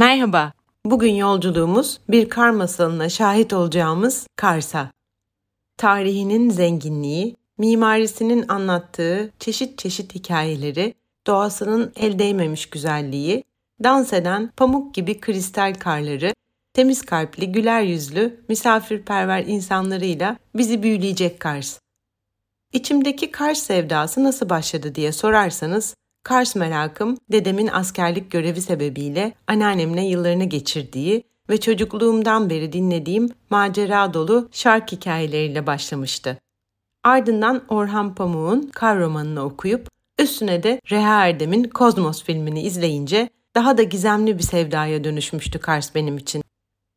Merhaba. Bugün yolculuğumuz bir kar masalına şahit olacağımız Kars'a. Tarihinin zenginliği, mimarisinin anlattığı çeşit çeşit hikayeleri, doğasının el değmemiş güzelliği, dans eden pamuk gibi kristal karları, temiz kalpli, güler yüzlü, misafirperver insanlarıyla bizi büyüleyecek Kars. İçimdeki Kars sevdası nasıl başladı diye sorarsanız, Kars merakım dedemin askerlik görevi sebebiyle anneannemle yıllarını geçirdiği ve çocukluğumdan beri dinlediğim macera dolu şark hikayeleriyle başlamıştı. Ardından Orhan Pamuk'un Kar romanını okuyup üstüne de Reha Erdem'in Kozmos filmini izleyince daha da gizemli bir sevdaya dönüşmüştü Kars benim için.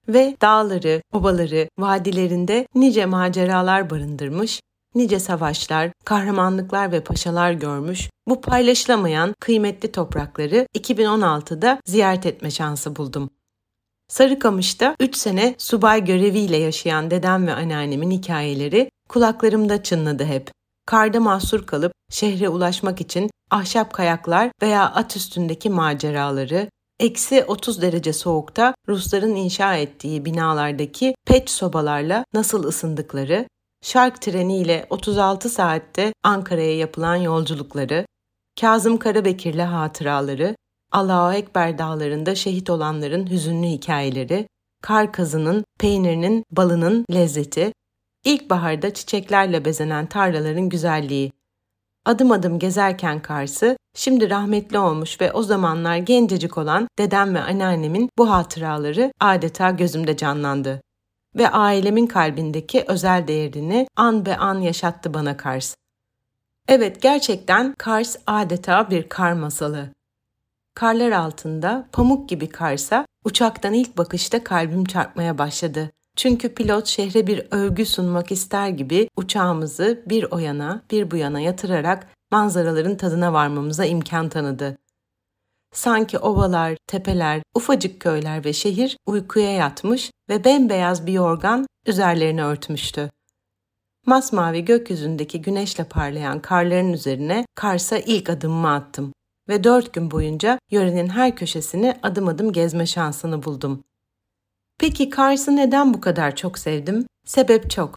Ve dağları, obaları, vadilerinde nice maceralar barındırmış, nice savaşlar, kahramanlıklar ve paşalar görmüş, bu paylaşılamayan kıymetli toprakları 2016'da ziyaret etme şansı buldum. Sarıkamış'ta 3 sene subay göreviyle yaşayan dedem ve anneannemin hikayeleri kulaklarımda çınladı hep. Karda mahsur kalıp şehre ulaşmak için ahşap kayaklar veya at üstündeki maceraları, eksi 30 derece soğukta Rusların inşa ettiği binalardaki pet sobalarla nasıl ısındıkları, şark treniyle 36 saatte Ankara'ya yapılan yolculukları, Kazım Karabekir'le hatıraları, Allahu Ekber dağlarında şehit olanların hüzünlü hikayeleri, kar kazının, peynirinin, balının lezzeti, ilkbaharda çiçeklerle bezenen tarlaların güzelliği. Adım adım gezerken Kars'ı, şimdi rahmetli olmuş ve o zamanlar gencecik olan dedem ve anneannemin bu hatıraları adeta gözümde canlandı. Ve ailemin kalbindeki özel değerini an be an yaşattı bana Kars. Evet gerçekten Kars adeta bir kar masalı. Karlar altında pamuk gibi Kars'a uçaktan ilk bakışta kalbim çarpmaya başladı. Çünkü pilot şehre bir övgü sunmak ister gibi uçağımızı bir o yana bir bu yana yatırarak manzaraların tadına varmamıza imkan tanıdı. Sanki ovalar, tepeler, ufacık köyler ve şehir uykuya yatmış ve bembeyaz bir yorgan üzerlerini örtmüştü. Masmavi gökyüzündeki güneşle parlayan karların üzerine Kars'a ilk adımımı attım ve dört gün boyunca yörenin her köşesini adım adım gezme şansını buldum. Peki Kars'ı neden bu kadar çok sevdim? Sebep çok.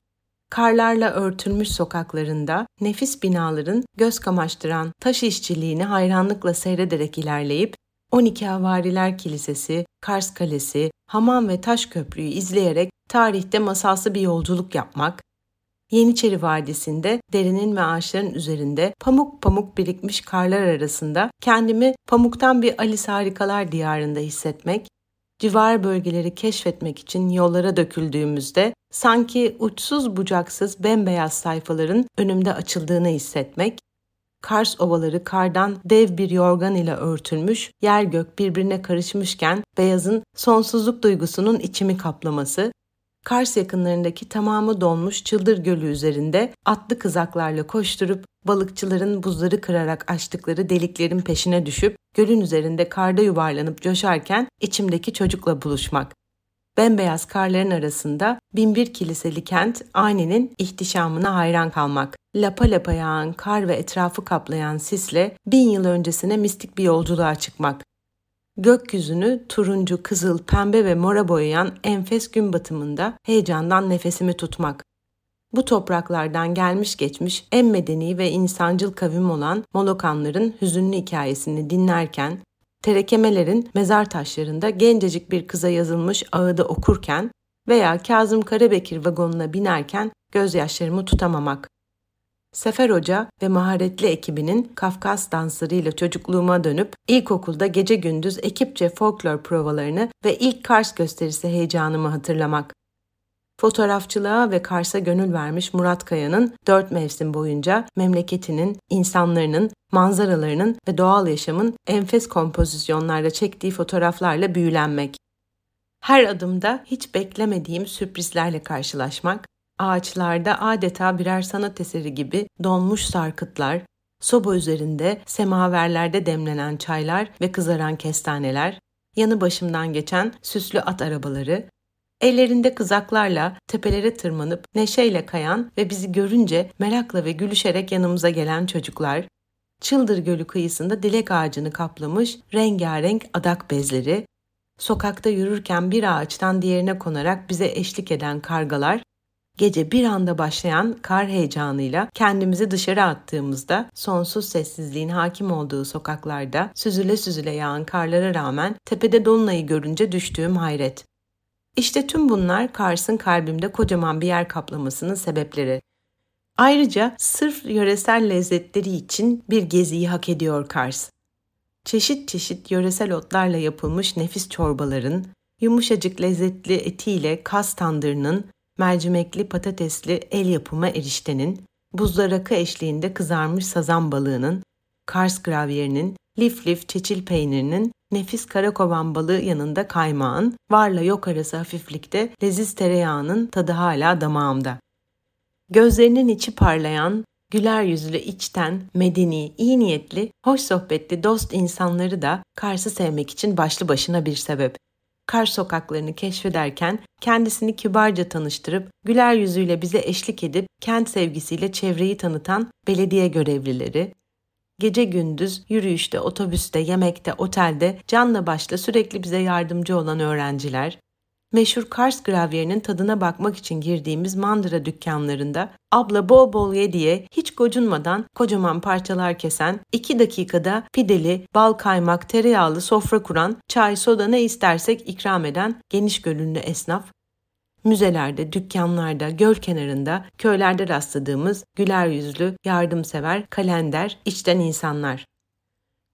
Karlarla örtülmüş sokaklarında nefis binaların göz kamaştıran taş işçiliğini hayranlıkla seyrederek ilerleyip 12 Havariler Kilisesi, Kars Kalesi, Hamam ve Taş Köprüyü izleyerek tarihte masalsı bir yolculuk yapmak, Yeniçeri Vadisi'nde derinin ve ağaçların üzerinde pamuk pamuk birikmiş karlar arasında kendimi pamuktan bir Alice Harikalar diyarında hissetmek, civar bölgeleri keşfetmek için yollara döküldüğümüzde sanki uçsuz bucaksız bembeyaz sayfaların önümde açıldığını hissetmek, Kars ovaları kardan dev bir yorgan ile örtülmüş, yer gök birbirine karışmışken beyazın sonsuzluk duygusunun içimi kaplaması, Kars yakınlarındaki tamamı donmuş Çıldır Gölü üzerinde atlı kızaklarla koşturup balıkçıların buzları kırarak açtıkları deliklerin peşine düşüp gölün üzerinde karda yuvarlanıp coşarken içimdeki çocukla buluşmak. Bembeyaz karların arasında binbir kiliseli kent Ani'nin ihtişamına hayran kalmak. Lapa lapa yağan kar ve etrafı kaplayan sisle bin yıl öncesine mistik bir yolculuğa çıkmak gökyüzünü turuncu, kızıl, pembe ve mora boyayan enfes gün batımında heyecandan nefesimi tutmak. Bu topraklardan gelmiş geçmiş en medeni ve insancıl kavim olan Molokanların hüzünlü hikayesini dinlerken, terekemelerin mezar taşlarında gencecik bir kıza yazılmış ağıda okurken veya Kazım Karabekir vagonuna binerken gözyaşlarımı tutamamak. Sefer Hoca ve maharetli ekibinin Kafkas danslarıyla çocukluğuma dönüp ilkokulda gece gündüz ekipçe folklor provalarını ve ilk Kars gösterisi heyecanımı hatırlamak. Fotoğrafçılığa ve Kars'a gönül vermiş Murat Kaya'nın dört mevsim boyunca memleketinin, insanların, manzaralarının ve doğal yaşamın enfes kompozisyonlarda çektiği fotoğraflarla büyülenmek. Her adımda hiç beklemediğim sürprizlerle karşılaşmak, ağaçlarda adeta birer sanat eseri gibi donmuş sarkıtlar, soba üzerinde semaverlerde demlenen çaylar ve kızaran kestaneler, yanı başımdan geçen süslü at arabaları, ellerinde kızaklarla tepelere tırmanıp neşeyle kayan ve bizi görünce merakla ve gülüşerek yanımıza gelen çocuklar, Çıldır Gölü kıyısında dilek ağacını kaplamış rengarenk adak bezleri, sokakta yürürken bir ağaçtan diğerine konarak bize eşlik eden kargalar, gece bir anda başlayan kar heyecanıyla kendimizi dışarı attığımızda sonsuz sessizliğin hakim olduğu sokaklarda süzüle süzüle yağan karlara rağmen tepede dolunayı görünce düştüğüm hayret. İşte tüm bunlar Kars'ın kalbimde kocaman bir yer kaplamasının sebepleri. Ayrıca sırf yöresel lezzetleri için bir geziyi hak ediyor Kars. Çeşit çeşit yöresel otlarla yapılmış nefis çorbaların, yumuşacık lezzetli etiyle kas tandırının, mercimekli patatesli el yapımı eriştenin, buzda rakı eşliğinde kızarmış sazan balığının, Kars gravyerinin, lif lif çeçil peynirinin, nefis karakovan balığı yanında kaymağın, varla yok arası hafiflikte leziz tereyağının tadı hala damağımda. Gözlerinin içi parlayan, güler yüzlü içten, medeni, iyi niyetli, hoş sohbetli dost insanları da Kars'ı sevmek için başlı başına bir sebep. Kars sokaklarını keşfederken kendisini kibarca tanıştırıp güler yüzüyle bize eşlik edip kent sevgisiyle çevreyi tanıtan belediye görevlileri, gece gündüz yürüyüşte, otobüste, yemekte, otelde canla başla sürekli bize yardımcı olan öğrenciler, meşhur Kars gravyerinin tadına bakmak için girdiğimiz mandıra dükkanlarında abla bol bol ye diye hiç gocunmadan kocaman parçalar kesen, iki dakikada pideli, bal kaymak, tereyağlı sofra kuran, çay soda ne istersek ikram eden geniş gönüllü esnaf, müzelerde, dükkanlarda, göl kenarında, köylerde rastladığımız güler yüzlü, yardımsever, kalender, içten insanlar.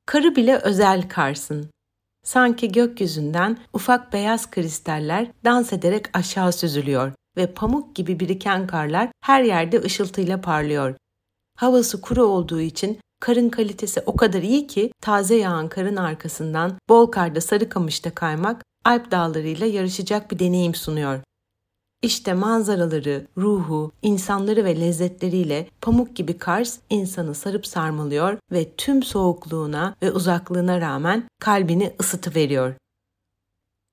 Karı bile özel Kars'ın. Sanki gökyüzünden ufak beyaz kristaller dans ederek aşağı süzülüyor ve pamuk gibi biriken karlar her yerde ışıltıyla parlıyor. Havası kuru olduğu için karın kalitesi o kadar iyi ki taze yağan karın arkasından bol karda sarı kamışta kaymak Alp dağlarıyla yarışacak bir deneyim sunuyor. İşte manzaraları, ruhu, insanları ve lezzetleriyle pamuk gibi Kars insanı sarıp sarmalıyor ve tüm soğukluğuna ve uzaklığına rağmen kalbini ısıtı veriyor.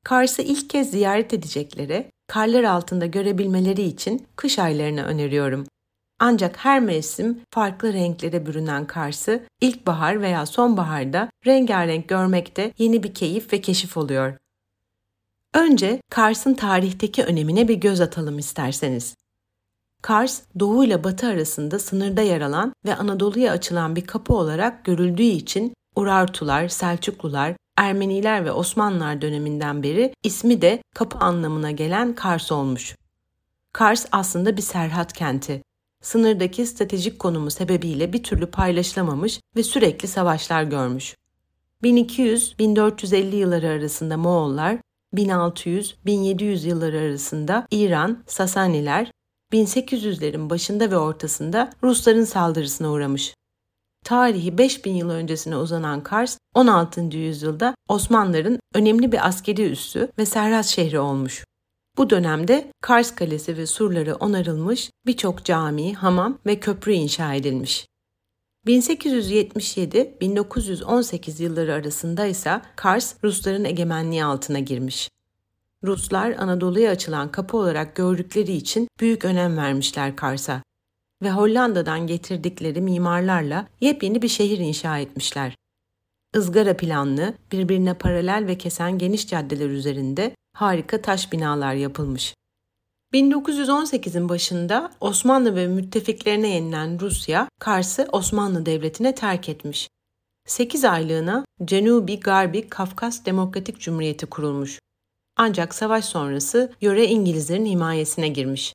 Kars'ı ilk kez ziyaret edeceklere, karlar altında görebilmeleri için kış aylarını öneriyorum. Ancak her mevsim farklı renklere bürünen Kars'ı ilkbahar veya sonbaharda rengarenk görmekte yeni bir keyif ve keşif oluyor. Önce Kars'ın tarihteki önemine bir göz atalım isterseniz. Kars, Doğu ile Batı arasında sınırda yer alan ve Anadolu'ya açılan bir kapı olarak görüldüğü için Urartular, Selçuklular, Ermeniler ve Osmanlılar döneminden beri ismi de kapı anlamına gelen Kars olmuş. Kars aslında bir serhat kenti. Sınırdaki stratejik konumu sebebiyle bir türlü paylaşılamamış ve sürekli savaşlar görmüş. 1200-1450 yılları arasında Moğollar, 1600-1700 yılları arasında İran, Sasaniler, 1800'lerin başında ve ortasında Rusların saldırısına uğramış. Tarihi 5000 yıl öncesine uzanan Kars, 16. yüzyılda Osmanlıların önemli bir askeri üssü ve serhat şehri olmuş. Bu dönemde Kars Kalesi ve surları onarılmış, birçok cami, hamam ve köprü inşa edilmiş. 1877-1918 yılları arasında ise Kars Rusların egemenliği altına girmiş. Ruslar Anadolu'ya açılan kapı olarak gördükleri için büyük önem vermişler Kars'a ve Hollanda'dan getirdikleri mimarlarla yepyeni bir şehir inşa etmişler. Izgara planlı, birbirine paralel ve kesen geniş caddeler üzerinde harika taş binalar yapılmış. 1918'in başında Osmanlı ve müttefiklerine yenilen Rusya, Kars'ı Osmanlı Devleti'ne terk etmiş. 8 aylığına Cenubi Garbi Kafkas Demokratik Cumhuriyeti kurulmuş. Ancak savaş sonrası yöre İngilizlerin himayesine girmiş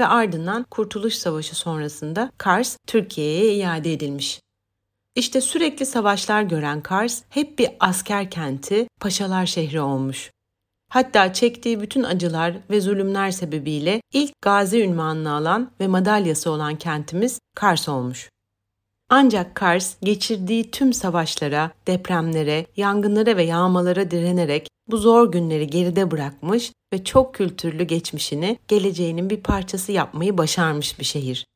ve ardından Kurtuluş Savaşı sonrasında Kars Türkiye'ye iade edilmiş. İşte sürekli savaşlar gören Kars hep bir asker kenti, paşalar şehri olmuş. Hatta çektiği bütün acılar ve zulümler sebebiyle ilk gazi ünvanını alan ve madalyası olan kentimiz Kars olmuş. Ancak Kars geçirdiği tüm savaşlara, depremlere, yangınlara ve yağmalara direnerek bu zor günleri geride bırakmış ve çok kültürlü geçmişini geleceğinin bir parçası yapmayı başarmış bir şehir.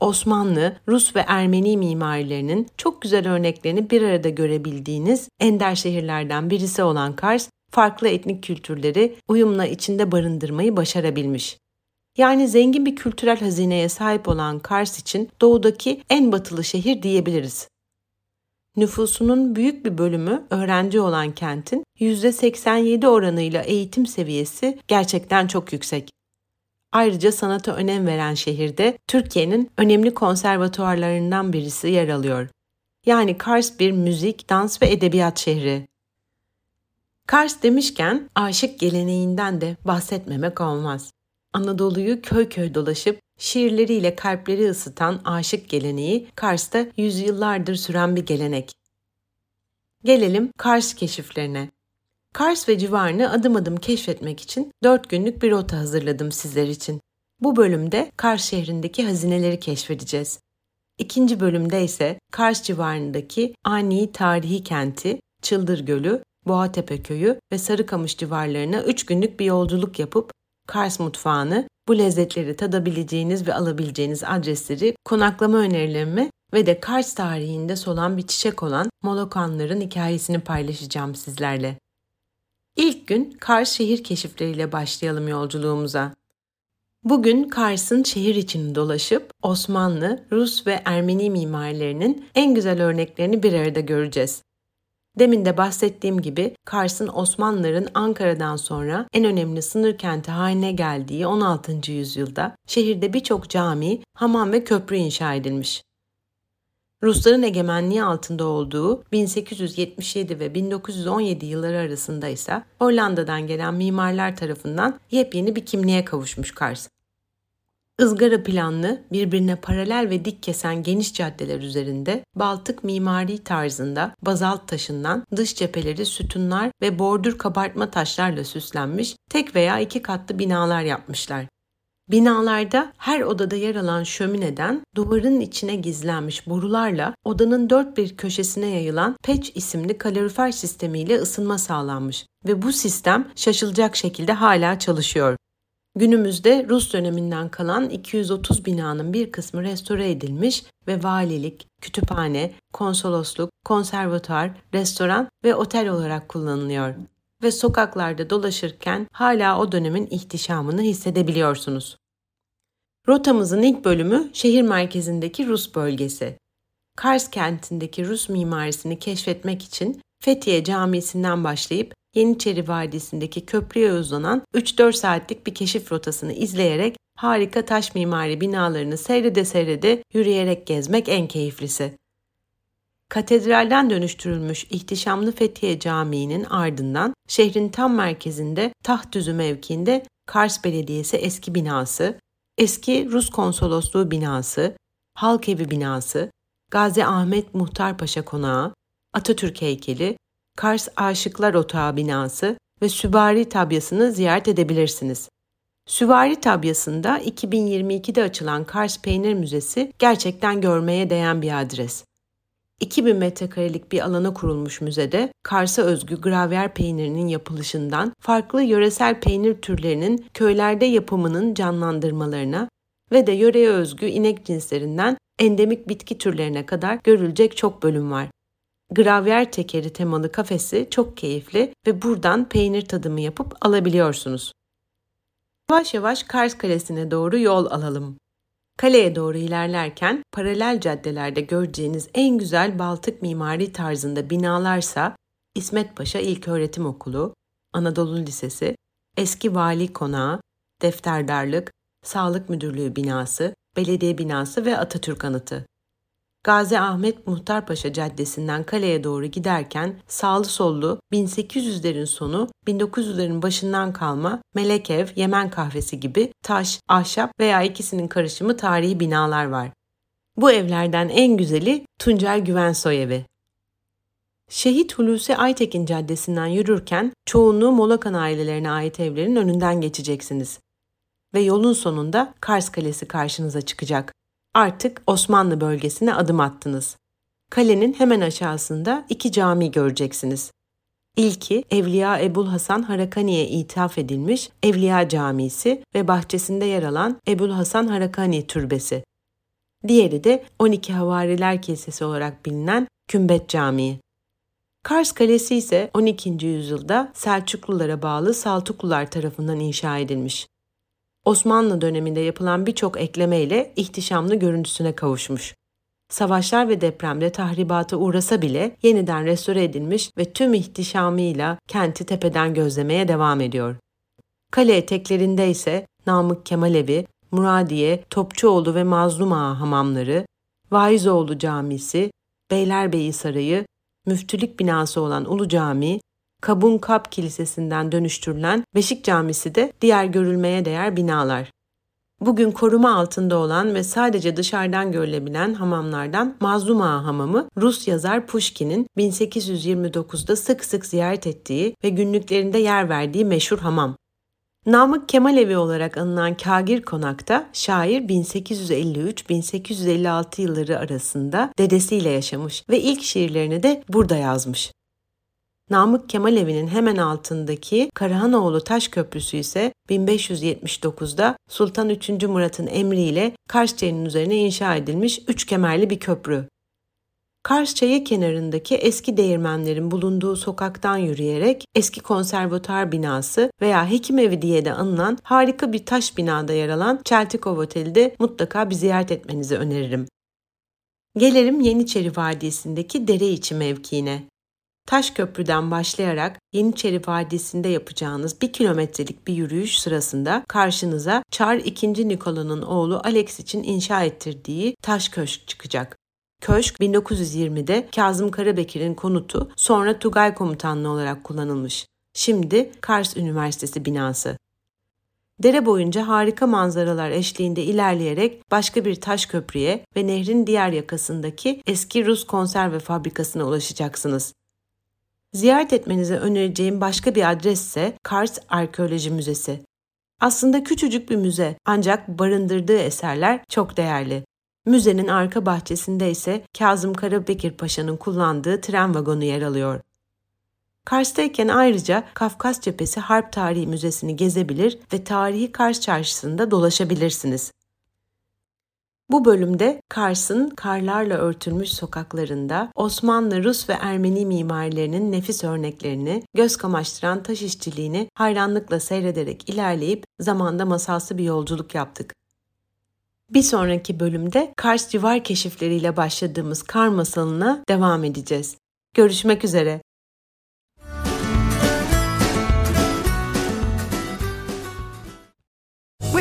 Osmanlı, Rus ve Ermeni mimarilerinin çok güzel örneklerini bir arada görebildiğiniz ender şehirlerden birisi olan Kars, farklı etnik kültürleri uyumla içinde barındırmayı başarabilmiş. Yani zengin bir kültürel hazineye sahip olan Kars için doğudaki en batılı şehir diyebiliriz. Nüfusunun büyük bir bölümü öğrenci olan kentin %87 oranıyla eğitim seviyesi gerçekten çok yüksek. Ayrıca sanata önem veren şehirde Türkiye'nin önemli konservatuarlarından birisi yer alıyor. Yani Kars bir müzik, dans ve edebiyat şehri. Kars demişken aşık geleneğinden de bahsetmemek olmaz. Anadolu'yu köy köy dolaşıp şiirleriyle kalpleri ısıtan aşık geleneği Kars'ta yüzyıllardır süren bir gelenek. Gelelim Kars keşiflerine. Kars ve civarını adım adım keşfetmek için 4 günlük bir rota hazırladım sizler için. Bu bölümde Kars şehrindeki hazineleri keşfedeceğiz. İkinci bölümde ise Kars civarındaki ani tarihi kenti, Çıldır Gölü, Boğatepe Köyü ve Sarıkamış civarlarına 3 günlük bir yolculuk yapıp Kars mutfağını, bu lezzetleri tadabileceğiniz ve alabileceğiniz adresleri, konaklama önerilerimi ve de Kars tarihinde solan bir çiçek olan Molokanların hikayesini paylaşacağım sizlerle. İlk gün Kars şehir keşifleriyle başlayalım yolculuğumuza. Bugün Kars'ın şehir içini dolaşıp Osmanlı, Rus ve Ermeni mimarilerinin en güzel örneklerini bir arada göreceğiz. Demin de bahsettiğim gibi Kars'ın Osmanlıların Ankara'dan sonra en önemli sınır kenti haline geldiği 16. yüzyılda şehirde birçok cami, hamam ve köprü inşa edilmiş. Rusların egemenliği altında olduğu 1877 ve 1917 yılları arasında ise Hollanda'dan gelen mimarlar tarafından yepyeni bir kimliğe kavuşmuş Kars. Izgara planlı, birbirine paralel ve dik kesen geniş caddeler üzerinde Baltık mimari tarzında bazalt taşından dış cepheleri sütunlar ve bordür kabartma taşlarla süslenmiş tek veya iki katlı binalar yapmışlar. Binalarda her odada yer alan şömineden duvarın içine gizlenmiş borularla odanın dört bir köşesine yayılan peç isimli kalorifer sistemiyle ısınma sağlanmış ve bu sistem şaşılacak şekilde hala çalışıyor. Günümüzde Rus döneminden kalan 230 binanın bir kısmı restore edilmiş ve valilik, kütüphane, konsolosluk, konservatuar, restoran ve otel olarak kullanılıyor. Ve sokaklarda dolaşırken hala o dönemin ihtişamını hissedebiliyorsunuz. Rotamızın ilk bölümü şehir merkezindeki Rus bölgesi. Kars kentindeki Rus mimarisini keşfetmek için Fethiye Camisi'nden başlayıp Yeniçeri Vadisi'ndeki köprüye uzanan 3-4 saatlik bir keşif rotasını izleyerek harika taş mimari binalarını seyrede seyrede yürüyerek gezmek en keyiflisi. Katedralden dönüştürülmüş ihtişamlı Fethiye Camii'nin ardından şehrin tam merkezinde Tahtüzü mevkiinde Kars Belediyesi eski binası, eski Rus konsolosluğu binası, Halk Evi binası, Gazi Ahmet Muhtar Paşa Konağı, Atatürk heykeli, Kars Aşıklar Otağı binası ve Süvari Tabyası'nı ziyaret edebilirsiniz. Süvari Tabyası'nda 2022'de açılan Kars Peynir Müzesi gerçekten görmeye değen bir adres. 2000 metrekarelik bir alana kurulmuş müzede Kars'a özgü gravyer peynirinin yapılışından farklı yöresel peynir türlerinin köylerde yapımının canlandırmalarına ve de yöreye özgü inek cinslerinden endemik bitki türlerine kadar görülecek çok bölüm var. Gravyer tekeri temalı kafesi çok keyifli ve buradan peynir tadımı yapıp alabiliyorsunuz. Yavaş yavaş Kars Kalesi'ne doğru yol alalım. Kaleye doğru ilerlerken paralel caddelerde göreceğiniz en güzel Baltık mimari tarzında binalarsa İsmet Paşa İlköğretim Okulu, Anadolu Lisesi, Eski Vali Konağı, Defterdarlık, Sağlık Müdürlüğü binası, Belediye binası ve Atatürk Anıtı. Gazi Ahmet Muhtarpaşa Caddesi'nden kaleye doğru giderken sağlı sollu 1800'lerin sonu 1900'lerin başından kalma Melekev, Yemen kahvesi gibi taş, ahşap veya ikisinin karışımı tarihi binalar var. Bu evlerden en güzeli Tuncel Güvensoy evi. Şehit Hulusi Aytekin Caddesi'nden yürürken çoğunluğu Molakan ailelerine ait evlerin önünden geçeceksiniz. Ve yolun sonunda Kars Kalesi karşınıza çıkacak. Artık Osmanlı bölgesine adım attınız. Kalenin hemen aşağısında iki cami göreceksiniz. İlki Evliya Ebul Hasan Harakani'ye ithaf edilmiş Evliya Camisi ve bahçesinde yer alan Ebul Hasan Harakani Türbesi. Diğeri de 12 Havariler Kilisesi olarak bilinen Kümbet Camii. Kars Kalesi ise 12. yüzyılda Selçuklulara bağlı Saltuklular tarafından inşa edilmiş. Osmanlı döneminde yapılan birçok eklemeyle ihtişamlı görüntüsüne kavuşmuş. Savaşlar ve depremde tahribata uğrasa bile yeniden restore edilmiş ve tüm ihtişamıyla kenti tepeden gözlemeye devam ediyor. Kale eteklerinde ise Namık Kemalevi, Muradiye, Topçuoğlu ve Mazlum Ağa hamamları, Vaizoğlu Camisi, Beylerbeyi Sarayı, müftülük binası olan Ulu Cami, Kabun Kap Kilisesi'nden dönüştürülen Beşik Camisi de diğer görülmeye değer binalar. Bugün koruma altında olan ve sadece dışarıdan görülebilen hamamlardan Mazlum Ağa Hamamı, Rus yazar Pushkin'in 1829'da sık sık ziyaret ettiği ve günlüklerinde yer verdiği meşhur hamam. Namık Kemalevi olarak anılan Kagir Konak'ta şair 1853-1856 yılları arasında dedesiyle yaşamış ve ilk şiirlerini de burada yazmış. Namık Kemalevi'nin hemen altındaki Karahanoğlu Taş Köprüsü ise 1579'da Sultan 3. Murat'ın emriyle Kars Çayı'nın üzerine inşa edilmiş üç kemerli bir köprü. Kars Çayı kenarındaki eski değirmenlerin bulunduğu sokaktan yürüyerek eski konservatuar binası veya hekim evi diye de anılan harika bir taş binada yer alan Çeltikov Oteli'de mutlaka bir ziyaret etmenizi öneririm. Gelelim Yeniçeri Vadisi'ndeki dere içi mevkiine. Taş Köprü'den başlayarak Yeniçeri Vadisi'nde yapacağınız bir kilometrelik bir yürüyüş sırasında karşınıza Çar II. Nikola'nın oğlu Alex için inşa ettirdiği taş köşk çıkacak. Köşk 1920'de Kazım Karabekir'in konutu sonra Tugay Komutanlığı olarak kullanılmış. Şimdi Kars Üniversitesi binası. Dere boyunca harika manzaralar eşliğinde ilerleyerek başka bir taş köprüye ve nehrin diğer yakasındaki eski Rus konserve fabrikasına ulaşacaksınız. Ziyaret etmenize önereceğim başka bir adres ise Kars Arkeoloji Müzesi. Aslında küçücük bir müze ancak barındırdığı eserler çok değerli. Müzenin arka bahçesinde ise Kazım Karabekir Paşa'nın kullandığı tren vagonu yer alıyor. Kars'tayken ayrıca Kafkas Cephesi Harp Tarihi Müzesi'ni gezebilir ve tarihi Kars Çarşısı'nda dolaşabilirsiniz. Bu bölümde Kars'ın karlarla örtülmüş sokaklarında Osmanlı, Rus ve Ermeni mimarilerinin nefis örneklerini, göz kamaştıran taş işçiliğini hayranlıkla seyrederek ilerleyip zamanda masalsı bir yolculuk yaptık. Bir sonraki bölümde Kars civar keşifleriyle başladığımız kar masalına devam edeceğiz. Görüşmek üzere.